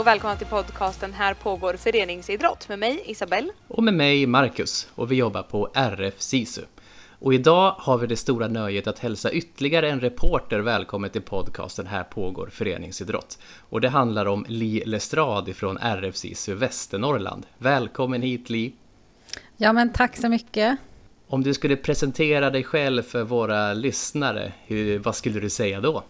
och välkomna till podcasten Här pågår föreningsidrott med mig Isabelle. Och med mig Marcus och vi jobbar på RF SISU. Och idag har vi det stora nöjet att hälsa ytterligare en reporter välkommen till podcasten Här pågår föreningsidrott. Och det handlar om Li Lestrade från RF SISU Västernorrland. Välkommen hit Li! Ja men tack så mycket! Om du skulle presentera dig själv för våra lyssnare, hur, vad skulle du säga då?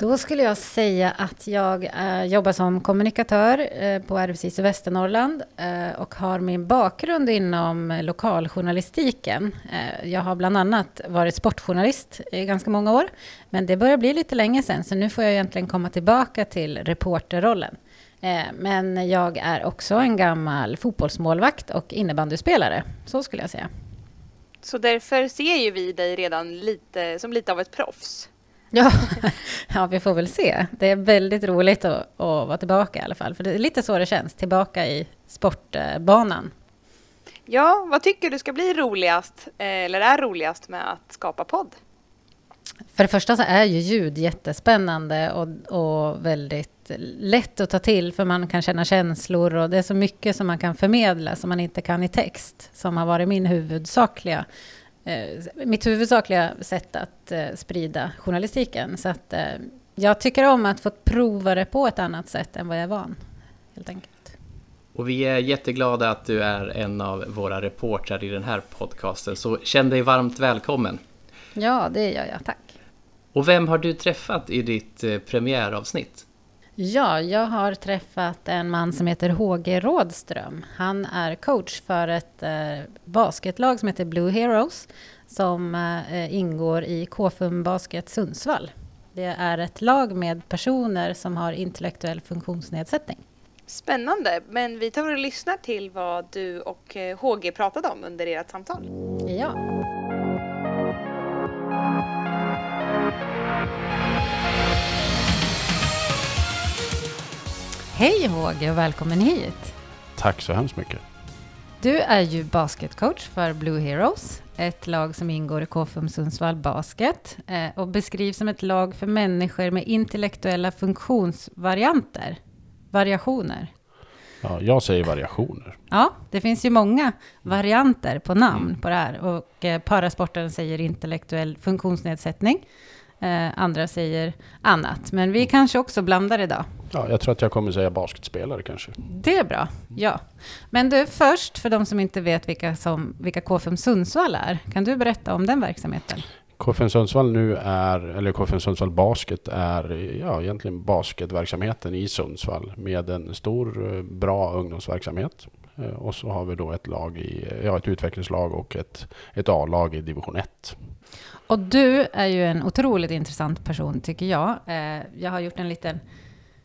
Då skulle jag säga att jag eh, jobbar som kommunikatör eh, på RFSIS Västernorrland eh, och har min bakgrund inom lokaljournalistiken. Eh, jag har bland annat varit sportjournalist i ganska många år, men det börjar bli lite länge sedan, så nu får jag egentligen komma tillbaka till reporterrollen. Eh, men jag är också en gammal fotbollsmålvakt och innebandyspelare, så skulle jag säga. Så därför ser ju vi dig redan lite som lite av ett proffs. Ja, ja, vi får väl se. Det är väldigt roligt att, att vara tillbaka i alla fall. För det är lite så det känns, tillbaka i sportbanan. Ja, vad tycker du ska bli roligast, eller är roligast med att skapa podd? För det första så är ju ljud jättespännande och, och väldigt lätt att ta till, för man kan känna känslor och det är så mycket som man kan förmedla som man inte kan i text, som har varit min huvudsakliga eh, mitt huvudsakliga sätt att eh, sprida journalistiken. Så att eh, jag tycker om att få prova det på ett annat sätt än vad jag är van, helt enkelt. Och vi är jätteglada att du är en av våra reportrar i den här podcasten, så känn dig varmt välkommen. Ja, det gör jag, tack. Och vem har du träffat i ditt eh, premiäravsnitt? Ja, jag har träffat en man som heter HG Rådström. Han är coach för ett eh, basketlag som heter Blue Heroes som eh, ingår i KFUM Basket Sundsvall. Det är ett lag med personer som har intellektuell funktionsnedsättning. Spännande, men vi tar och lyssnar till vad du och HG eh, pratade om under ert samtal. Ja. Hej HG och välkommen hit. Tack så hemskt mycket. Du är ju basketcoach för Blue Heroes, ett lag som ingår i KFUM Sundsvall Basket eh, och beskrivs som ett lag för människor med intellektuella funktionsvarianter, variationer. Ja, jag säger variationer. Ja, det finns ju många varianter på namn mm. på det här och eh, parasporten säger intellektuell funktionsnedsättning. Eh, andra säger annat, men vi mm. kanske också blandar idag. Ja, jag tror att jag kommer säga basketspelare kanske. Det är bra, ja. Men du, först för de som inte vet vilka, som, vilka K5 Sundsvall är, kan du berätta om den verksamheten? K5 Sundsvall nu är, eller K5 Sundsvall Basket är ja, egentligen basketverksamheten i Sundsvall med en stor eh, bra ungdomsverksamhet. Eh, och så har vi då ett lag i, ja, ett utvecklingslag och ett, ett A-lag i division 1. Och du är ju en otroligt intressant person tycker jag. Eh, jag har gjort en liten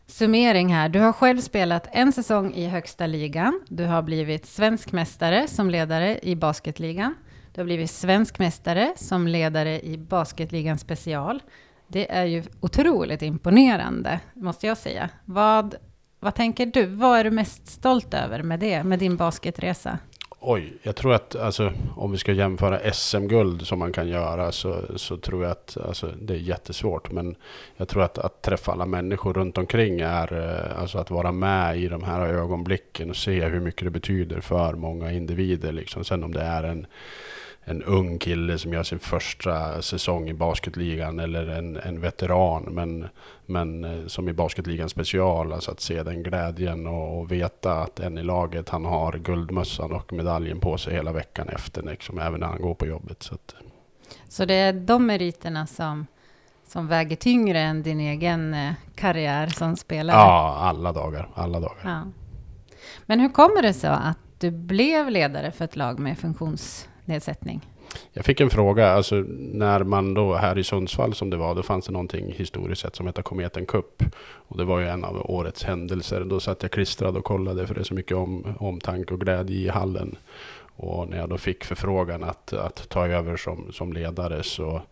summering här. Du har själv spelat en säsong i högsta ligan. Du har blivit svensk mästare som ledare i basketligan. Du har blivit svensk mästare som ledare i basketligan special. Det är ju otroligt imponerande, måste jag säga. Vad, vad tänker du? Vad är du mest stolt över med det, med din basketresa? Oj, jag tror att alltså, om vi ska jämföra SM-guld som man kan göra så, så tror jag att alltså, det är jättesvårt. Men jag tror att, att träffa alla människor runt omkring är eh, alltså att vara med i de här ögonblicken och se hur mycket det betyder för många individer. Liksom. Sen om det är en en ung kille som gör sin första säsong i basketligan eller en, en veteran. Men, men eh, som i basketligan special, alltså att se den glädjen och, och, veta att en i laget han har guldmössan och medaljen på sig hela veckan efter, liksom, även när han går på jobbet. Så, att, så det är de meriterna som, som väger tyngre än din egen eh, karriär som spelare? Ja, alla dagar. Alla dagar. Ja. Men hur kommer det sig att du blev ledare för ett lag med funktions nedsättning? Jag fick en fråga, alltså när man då här i Sundsvall som det var, då fanns det någonting historiskt sett som hette Kometen Cup. Och det var ju en av årets händelser. Då satt jag klistrad och kollade för det är så mycket om, omtanke och glädje i hallen. Och när jag då fick förfrågan att, att ta över som, som ledare så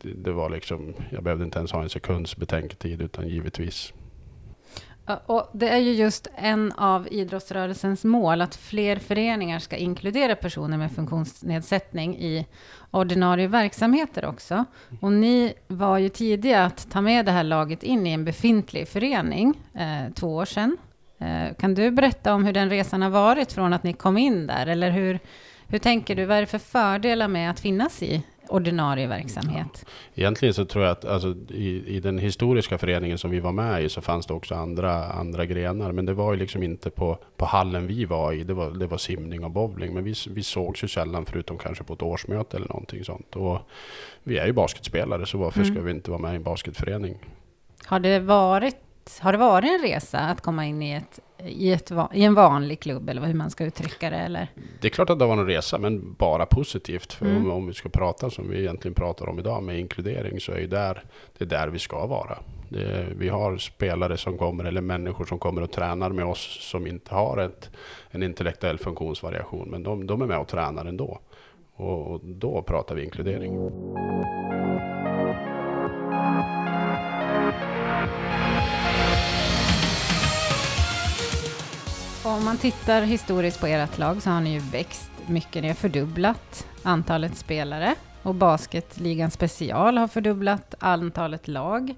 det var liksom, jag behövde inte ens ha en sekunds betänketid utan givetvis. Och det är ju just en av idrottsrörelsens mål att fler föreningar ska inkludera personer med funktionsnedsättning i ordinarie verksamheter också. Och ni var ju tidiga att ta med det här laget in i en befintlig förening eh, två år sedan. Eh, kan du berätta om hur den resan har varit från att ni kom in där? Eller hur, hur tänker du? Vad är det för fördelar med att finnas i ordinarie verksamhet? Egentligen så tror jag att alltså, i, i den historiska föreningen som vi var med i så fanns det också andra, andra grenar. Men det var ju liksom inte på, på hallen vi var i. Det var, det var simning och bowling. Men vi, vi sågs ju sällan förutom kanske på ett årsmöte eller någonting sånt. Och vi är ju basketspelare så varför Mm. ska vi inte vara med i en basketförening? Har det varit, har det varit en resa att komma in i, ett, i, ett, i en vanlig klubb, eller hur man ska uttrycka det? Eller? Det är klart att det var en resa, men bara positivt. För Mm. om, om vi ska prata som vi egentligen pratar om idag med inkludering så är ju där, det är där vi ska vara. Det, vi har spelare som kommer, eller människor som kommer och tränar med oss som inte har ett, en intellektuell funktionsvariation. Men de, de är med och tränar ändå. Och, och då pratar vi inkludering. Om man tittar historiskt på ert lag så har ni ju växt mycket. Ni har fördubblat antalet spelare och Basketligan Special har fördubblat antalet lag.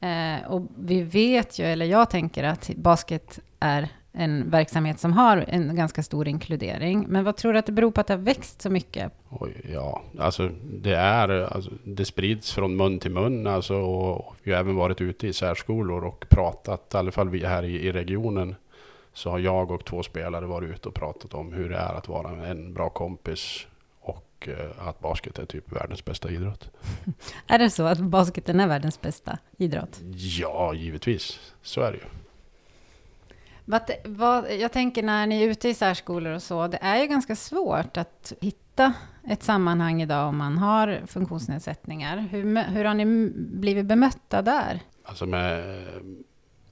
Eh, och vi vet ju, eller jag tänker att basket är en verksamhet som har en ganska stor inkludering. Men vad tror du att det beror på att det har växt så mycket? Oj, ja, alltså det är, alltså, det sprids från mun till mun alltså, och vi har även varit ute i särskolor och pratat, i alla fall vi här i, i regionen, så har jag och två spelare varit ute och pratat om hur det är att vara en bra kompis och eh, att basket är typ världens bästa idrott. Är det så att basketen är världens bästa idrott? Ja, givetvis. Så är det ju. Vad, vad, jag tänker när ni är ute i särskolor och så, det är ju ganska svårt att hitta ett sammanhang idag om man har funktionsnedsättningar. Hur, hur har ni blivit bemötta där? Alltså med,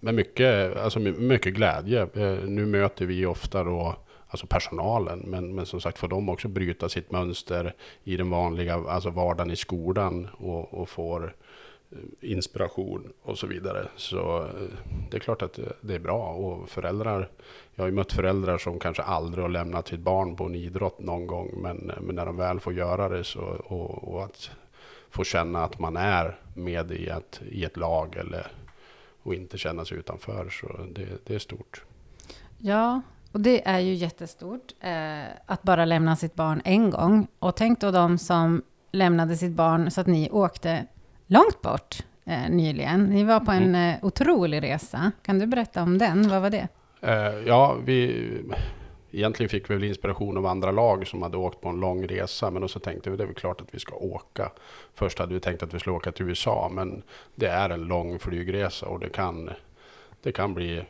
med mycket, alltså mycket glädje. Eh, nu möter vi ofta då alltså personalen, men, men som sagt får de också bryta sitt mönster i den vanliga alltså vardagen i skolan och, och får eh, inspiration och så vidare. Så eh, det är klart att det- det är bra. Och föräldrar, jag har ju mött föräldrar som kanske aldrig har lämnat sitt barn på en idrott någon gång, men, men när de väl får göra det så, och, och att få känna att man är med i ett, i ett lag eller, och inte känna sig utanför. Så det, det är stort. Ja, och det är ju jättestort eh, att bara lämna sitt barn en gång. Och tänk då de som lämnade sitt barn så att ni åkte långt bort eh, nyligen. Ni var på en eh, otrolig resa. Kan du berätta om den? Vad var det? Eh, ja, vi, egentligen fick vi väl inspiration av andra lag som hade åkt på en lång resa. Men så tänkte vi det är väl klart att vi ska åka. Först hade vi tänkt att vi skulle åka till USA. Men det är en lång flygresa och det kan, det kan bli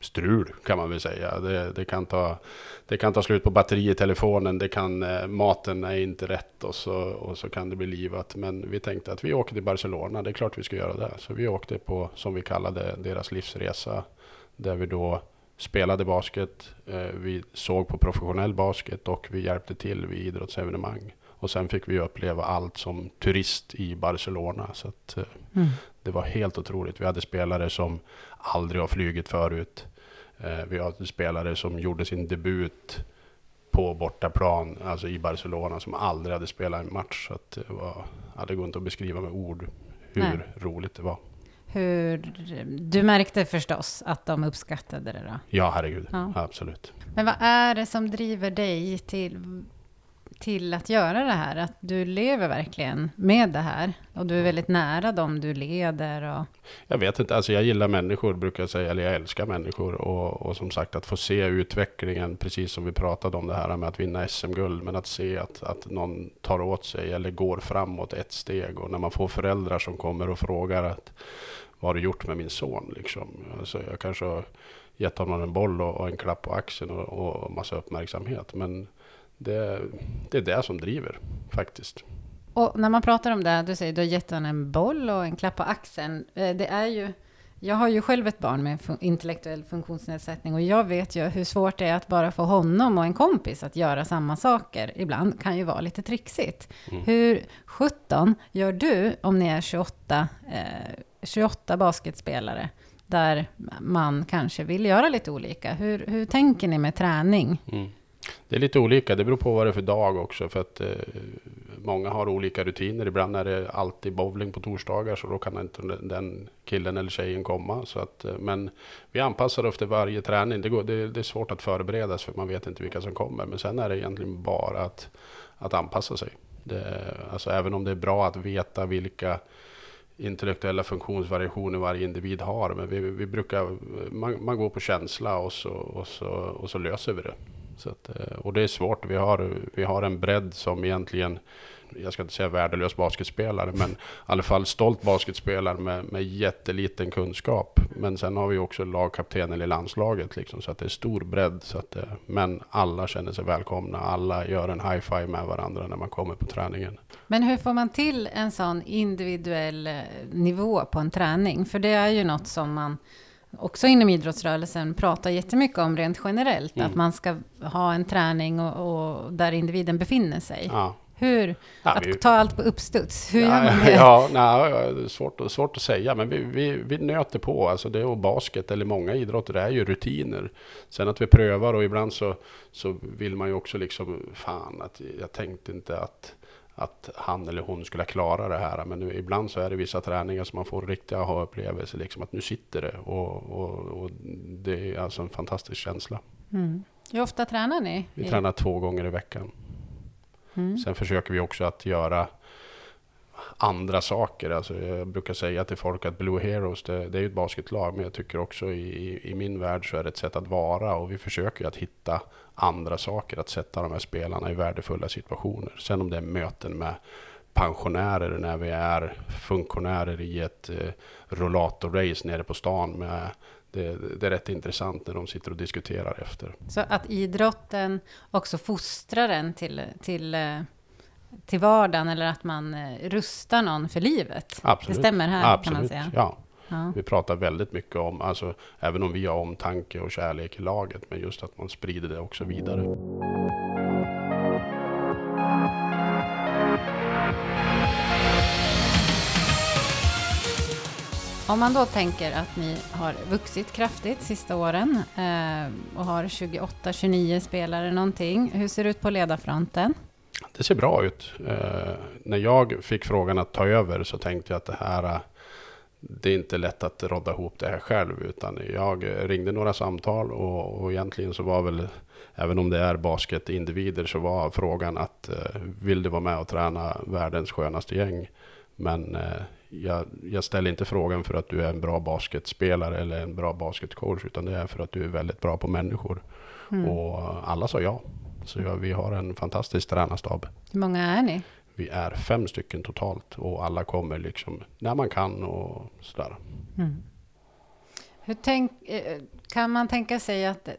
strul kan man väl säga. Det, det, kan ta, det kan ta slut på batteri i telefonen. Det kan, eh, maten är inte rätt och så, och så kan det bli livat. Men vi tänkte att vi åker till Barcelona. Det är klart vi ska göra det. Så vi åkte på, som vi kallade deras livsresa. Där vi då spelade basket, eh, vi såg på professionell basket och vi hjälpte till vid idrottsevenemang. Och sen fick vi uppleva allt som turist i Barcelona. Så att, eh, Mm. det var helt otroligt. Vi hade spelare som aldrig har flugit förut. Eh, Vi hade spelare som gjorde sin debut på bortaplan, alltså i Barcelona, som aldrig hade spelat en match. Så det, var, ja, det går inte att beskriva med ord hur Nej. roligt det var. Hur, du märkte förstås att de uppskattade det då? Ja, herregud. Ja. Absolut. Men vad är det som driver dig till, till att göra det här? Att du lever verkligen med det här och du är väldigt nära dem du leder. Och, Jag vet inte, alltså jag gillar människor brukar jag säga, eller jag älskar människor. Och, och som sagt att få se utvecklingen, precis som vi pratade om det här med att vinna SM-guld. Men att se att, att någon tar åt sig eller går framåt ett steg. Och när man får föräldrar som kommer och frågar att vad har du gjort med min son? Liksom. Alltså jag kanske har gett honom en boll och, och en klapp på axeln och, och massa uppmärksamhet. Men det, det är det som driver faktiskt. och när man pratar om det, du säger du har gett honom en boll och en klapp på axeln. Eh, Det är ju, jag har ju själv ett barn med intellektuell funktionsnedsättning och jag vet ju hur svårt det är att bara få honom och en kompis att göra samma saker. Ibland kan ju vara lite trixigt. Mm. Hur 17 gör du om ni är 28, eh, 28 basketspelare där man kanske vill göra lite olika. Hur, hur tänker ni med träning? Mm. Det är lite olika, det beror på vad det är för dag också. För att eh, många har olika rutiner. Ibland är det alltid bowling på torsdagar så då kan inte den killen eller tjejen komma. Så att, eh, men vi anpassar efter varje träning. Det, går, det, det är svårt att förbereda sig för man vet inte vilka som kommer. Men sen är det egentligen bara att, att anpassa sig. Det, alltså även om det är bra att veta vilka intellektuella funktionsvariationer varje individ har. Men vi, vi brukar, man, man går på känsla och så, och, så, och så löser vi det. Så att, eh, och det är svårt. Vi har, vi har en bredd som egentligen jag ska inte säga värdelös basketspelare, men i alla fall stolt basketspelare med, med jätteliten kunskap. Men sen har vi också lagkaptenen i landslaget, liksom, så att det är stor bredd. Så att, eh, men alla känner sig välkomna, alla gör en high-five med varandra när man kommer på träningen. Men hur får man till en sån individuell eh, nivå på en träning? För det är ju något som man också inom idrottsrörelsen pratar jättemycket om rent generellt. Mm. Att man ska ha en träning och, och där individen befinner sig. Ja. Hur, ja, att vi, ta allt på uppstuds, hur ja, gör man det? Ja, nej, svårt, svårt att säga, men vi, vi, vi nöter på. Alltså det och basket, eller många idrotter, det är ju rutiner. Sen att vi prövar och ibland så, så vill man ju också liksom, fan, att jag tänkte inte att att han eller hon skulle klara det här. Men ibland så är det vissa träningar som man får riktiga aha-upplevelser. Liksom att nu sitter det och, och, och, det är alltså en fantastisk känsla. Mm. Hur ofta tränar ni? Vi tränar två gånger i veckan. Mm. Sen försöker vi också att göra andra saker. Alltså jag brukar säga till folk att Blue Heroes, det, det är ett basketlag, men jag tycker också i, i min värld så är det ett sätt att vara och vi försöker ju att hitta andra saker, att sätta de här spelarna i värdefulla situationer. Sen om det är möten med pensionärer när vi är funktionärer i ett eh, rollatorrace nere på stan med det, det, är rätt intressant när de sitter och diskuterar efter. Så att idrotten också fostrar en till, till, eh, till vardagen eller att man eh, rustar någon för livet? Absolut. Det stämmer här Absolut. kan man säga? Ja. ja. Vi pratar väldigt mycket om, alltså, även om vi har omtanke och kärlek i laget, men just att man sprider det också vidare. Om man då tänker att ni har vuxit kraftigt sista åren eh, och har 28-29 spelare någonting. Hur ser det ut på ledarfronten? Det ser bra ut. Eh, när jag fick frågan att ta över så tänkte jag att det här eh, det är inte lätt att rodda ihop det här själv utan jag ringde några samtal och, och egentligen så var väl även om det är basketindivider så var frågan att eh, vill du vara med och träna världens skönaste gäng? Men eh, jag, jag, ställer inte frågan för att du är en bra basketspelare eller en bra basketcoach, utan det är för att du är väldigt bra på människor. Mm. Och alla sa ja. Så ja, vi har en fantastisk tränarstab. Hur många är ni? Vi är fem stycken totalt och alla kommer liksom när man kan och sådär. Mm. Hur tänk, eh, kan man tänka sig att, okej,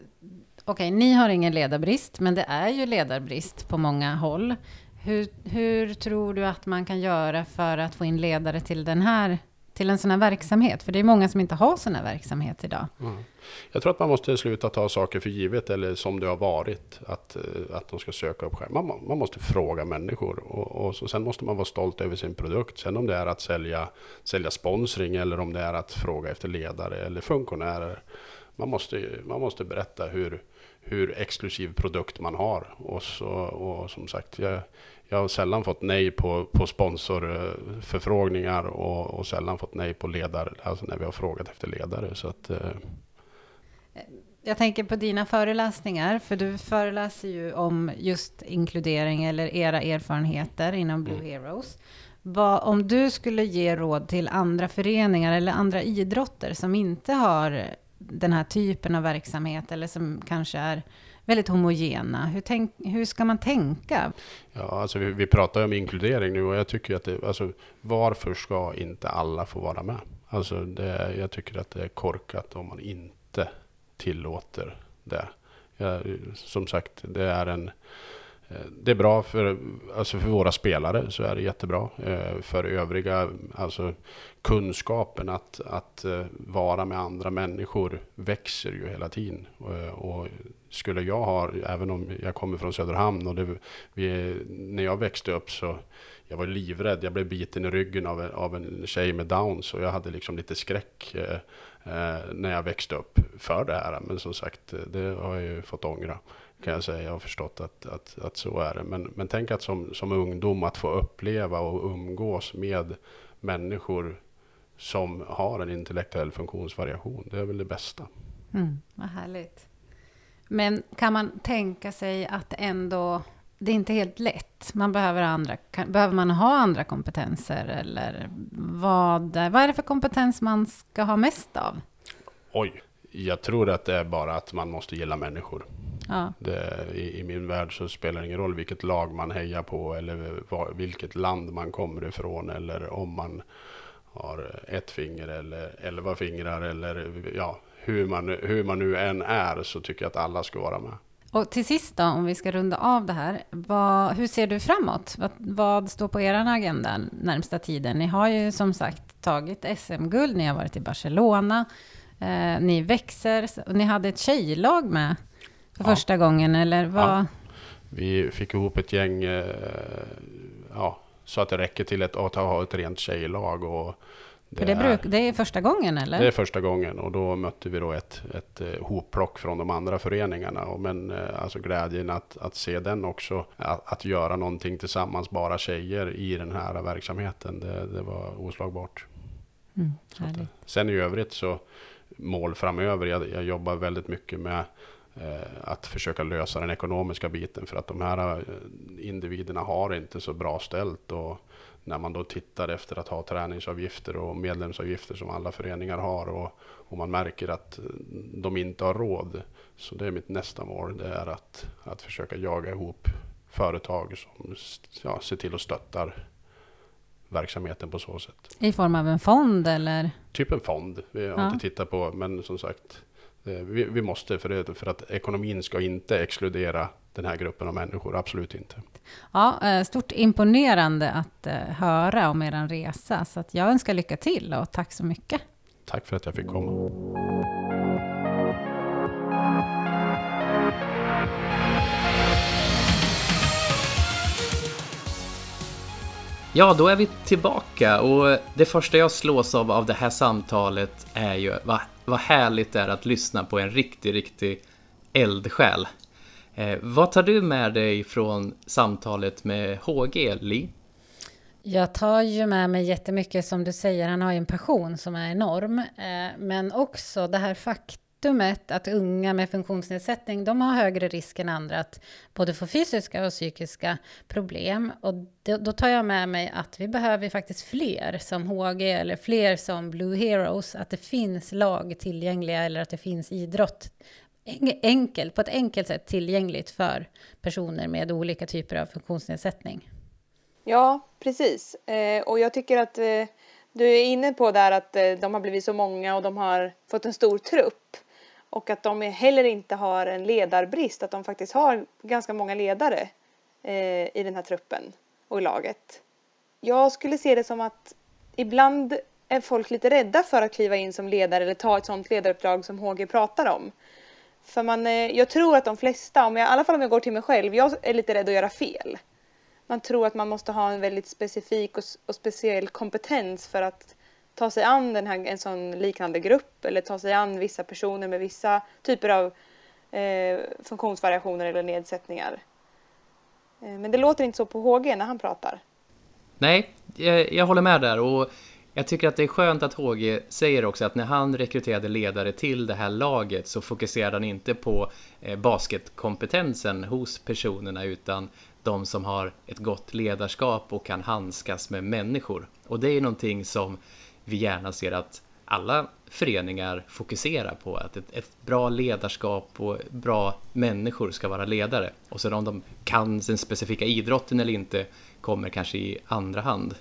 okay, ni har ingen ledarbrist, men det är ju ledarbrist på många håll. Hur, hur tror du att man kan göra för att få in ledare till den här till en sån här verksamhet? För det är många som inte har sån här verksamhet idag. Mm. Jag tror att man måste sluta ta saker för givet eller som det har varit. Att, eh, att de ska söka upp själv. Man, man måste fråga människor och, och så, sen måste man vara stolt över sin produkt. Sen om det är att sälja, sälja sponsring eller om det är att fråga efter ledare eller funktionärer. Man måste, man måste berätta hur, hur exklusiv produkt man har. Och, så, och som sagt, jag, jag har sällan fått nej på, på sponsorförfrågningar och, och sällan fått nej på ledare, alltså när vi har frågat efter ledare. Så att, eh. Jag tänker på dina föreläsningar, för du föreläser ju om just inkludering eller era erfarenheter inom Blue mm. Heroes. Vad, om du skulle ge råd till andra föreningar eller andra idrotter som inte har den här typen av verksamhet eller som kanske är väldigt homogena. Hur, tänk, hur ska man tänka? Ja, alltså vi, vi pratar om inkludering nu och jag tycker att det, alltså, varför ska inte alla få vara med? Alltså det, jag tycker att det är korkat om man inte tillåter det. Jag, som sagt, det är en Eh, det är bra för, alltså för våra spelare, så är det jättebra. Eh, för övriga, alltså kunskapen att, att eh, vara med andra människor växer ju hela tiden. Och skulle jag ha, även om jag kommer från Söderhamn och det, vi, när jag växte upp så jag var livrädd. Jag blev biten i ryggen av en, av en tjej med Downs och jag hade liksom lite skräck när jag växte upp för det här. Men som sagt, det har jag ju fått ångra kan jag säga. Jag har förstått att, att, att så är det. Men, men tänk att som, som ungdom att få uppleva och umgås med människor som har en intellektuell funktionsvariation. Det är väl det bästa. Mm, vad härligt. Men kan man tänka sig att ändå, det är inte helt lätt. Man behöver andra, kan, behöver man ha andra kompetenser eller vad, vad är det för kompetens man ska ha mest av? Oj, jag tror att det är bara att man måste gilla människor. Ja. Det, i, I min värld så spelar det ingen roll vilket lag man hejar på eller var, vilket land man kommer ifrån eller om man har ett finger eller elva fingrar eller ja, hur man, hur man nu än är så tycker jag att alla ska vara med. Och till sist då, om vi ska runda av det här. Vad, hur ser du framåt? Vad, vad står på er agenda närmsta tiden? Ni har ju som sagt tagit SM-guld, ni har varit i Barcelona, eh, ni växer, ni hade ett tjejlag med för ja. första gången, eller vad? Ja. Vi fick ihop ett gäng, eh, ja, så att det räcker till ett, att ha ett rent tjejlag. Och det, det, bruk, det är första gången eller? Det är första gången och då mötte vi då ett, ett eh, hopplock från de andra föreningarna. Men eh, alltså glädjen att, att se den också, att, att göra någonting tillsammans, bara tjejer i den här verksamheten, det, det var oslagbart. Mm, sen i övrigt så mål framöver, jag, jag jobbar väldigt mycket med att försöka lösa den ekonomiska biten för att de här eh, individerna har inte så bra ställt. Och när man då tittar efter att ha träningsavgifter och medlemsavgifter som alla föreningar har och, och man märker att de inte har råd. Så det är mitt nästa mål, det är att, att försöka jaga ihop företag som ja, ser till att stöttar verksamheten på så sätt. I form av en fond eller? Typ en fond. Vi har ja. inte tittat på, men som sagt Eh, vi, vi, måste, för, det, för att ekonomin ska inte exkludera den här gruppen av människor, absolut inte. Ja, eh, stort imponerande att eh, höra om er resa, så att jag önskar lycka till och tack så mycket. Tack för att jag fick komma. Ja, då är vi tillbaka och det första jag slås av av det här samtalet är ju vad vad härligt det är att lyssna på en riktig, riktig eldsjäl. Eh, vad tar du med dig från samtalet med HG, Li? Jag tar ju med mig jättemycket som du säger, han har ju en passion som är enorm. Eh, men också det här faktum faktumet att unga med funktionsnedsättning, de har högre risk än andra att både få fysiska och psykiska problem. Och då tar jag med mig att vi behöver faktiskt fler som HG eller fler som Blue Heroes, att det finns lag tillgängliga eller att det finns idrott enkelt, på ett enkelt sätt tillgängligt för personer med olika typer av funktionsnedsättning. Ja, precis. Eh, och jag tycker att eh, du är inne på där att eh, de har blivit så många och de har fått en stor trupp. Och att de heller inte har en ledarbrist, att de faktiskt har ganska många ledare eh, i den här truppen och i laget. Jag skulle se det som att ibland är folk lite rädda för att kliva in som ledare eller ta ett sådant ledaruppdrag som HG pratar om. För man, eh, jag tror att de flesta, om jag, i alla fall om jag går till mig själv, jag är lite rädd att göra fel. Man tror att man måste ha en väldigt specifik och, och speciell kompetens för att ta sig an den här, en sån liknande grupp eller ta sig an vissa personer med vissa typer av eh, funktionsvariationer eller nedsättningar. Eh, men det låter inte så på HG när han pratar. Nej, jag, jag håller med där och jag tycker att det är skönt att HG säger också att när han rekryterade ledare till det här laget så fokuserade han inte på eh, basketkompetensen hos personerna utan de som har ett gott ledarskap och kan handskas med människor. Och det är någonting som vi gärna ser att alla föreningar fokuserar på att ett, ett, bra ledarskap och bra människor ska vara ledare. Och sen om de kan den specifika idrotten eller inte kommer kanske i andra hand.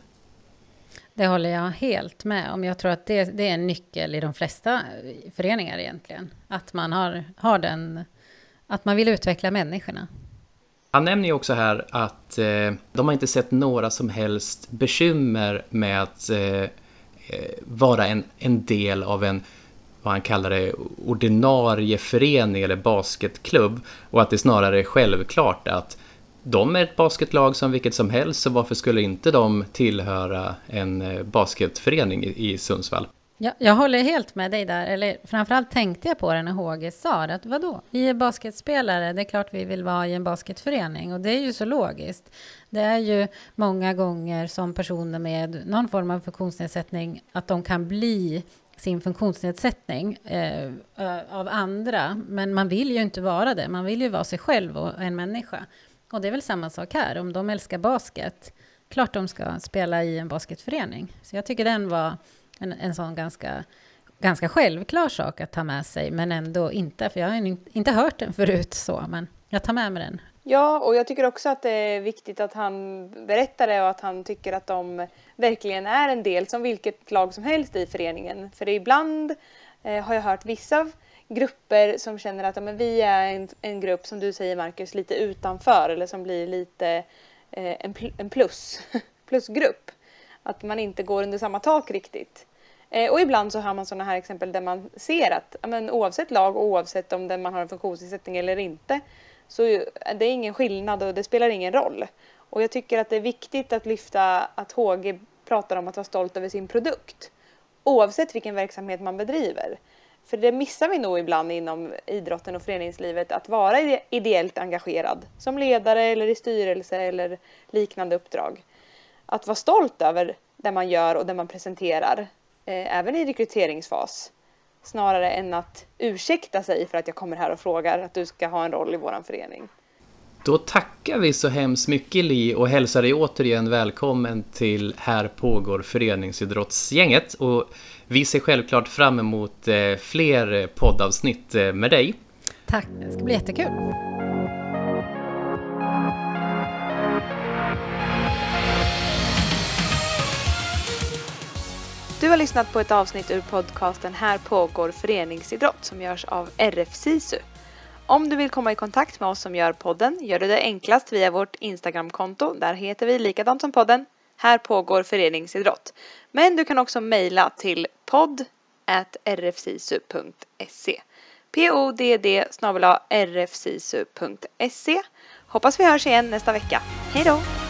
Det håller jag helt med om. Jag tror att det, det är en nyckel i de flesta föreningar egentligen. Att man har, har den, att man vill utveckla människorna. Han nämner ju också här att eh, de har inte sett några som helst bekymmer med att eh, Eh, vara en, en del av en vad han kallar det, ordinarie förening eller basketklubb och att det snarare är självklart att de är ett basketlag som vilket som helst, så varför skulle inte de tillhöra en eh, basketförening i, Sundsvall? Ja, jag håller helt med dig där, eller framförallt tänkte jag på det när HG sa det, att vadå, vi är basketspelare, det är klart vi vill vara i en basketförening och det är ju så logiskt. Det är ju många gånger som personer med någon form av funktionsnedsättning, att de kan bli sin funktionsnedsättning eh, av andra, men man vill ju inte vara det, man vill ju vara sig själv och en människa. Och det är väl samma sak här, om de älskar basket, klart de ska spela i en basketförening. Så jag tycker den var en, en sån ganska, ganska självklar sak att ta med sig, men ändå inte, för jag har inte hört den förut så, men jag tar med mig den. Ja, och jag tycker också att det är viktigt att han berättar det och att han tycker att de verkligen är en del som vilket lag som helst i föreningen. För ibland eh, har jag hört vissa grupper som känner att ja, men vi är en, en grupp, som du säger Marcus, lite utanför eller som blir lite eh, en, en plus, plusgrupp. Att man inte går under samma tak riktigt. Eh, och ibland så har man sådana här exempel där man ser att men oavsett lag och oavsett om man har en funktionsnedsättning eller inte så det är ingen skillnad och det spelar ingen roll. Och jag tycker att det är viktigt att lyfta att HG pratar om att vara stolt över sin produkt. Oavsett vilken verksamhet man bedriver. För det missar vi nog ibland inom idrotten och föreningslivet, att vara ideellt engagerad som ledare eller i styrelse eller liknande uppdrag. Att vara stolt över det man gör och det man presenterar, även i rekryteringsfas. Snarare än att ursäkta sig för att jag kommer här och frågar att du ska ha en roll i vår förening. Då tackar vi så hemskt mycket Li och hälsar dig återigen välkommen till Här pågår föreningsidrottsgänget. Och vi ser självklart fram emot eh, fler poddavsnitt eh, med dig. Tack, det ska bli jättekul. Du har lyssnat på ett avsnitt ur podcasten Här pågår föreningsidrott som görs av RF SISU. Om du vill komma i kontakt med oss som gör podden gör du det enklast via vårt Instagramkonto. Där heter vi likadant som podden. Här pågår föreningsidrott. Men du kan också mejla till podd rfsisu.se podd rfsisu.se Hoppas vi hörs igen nästa vecka. Hej då!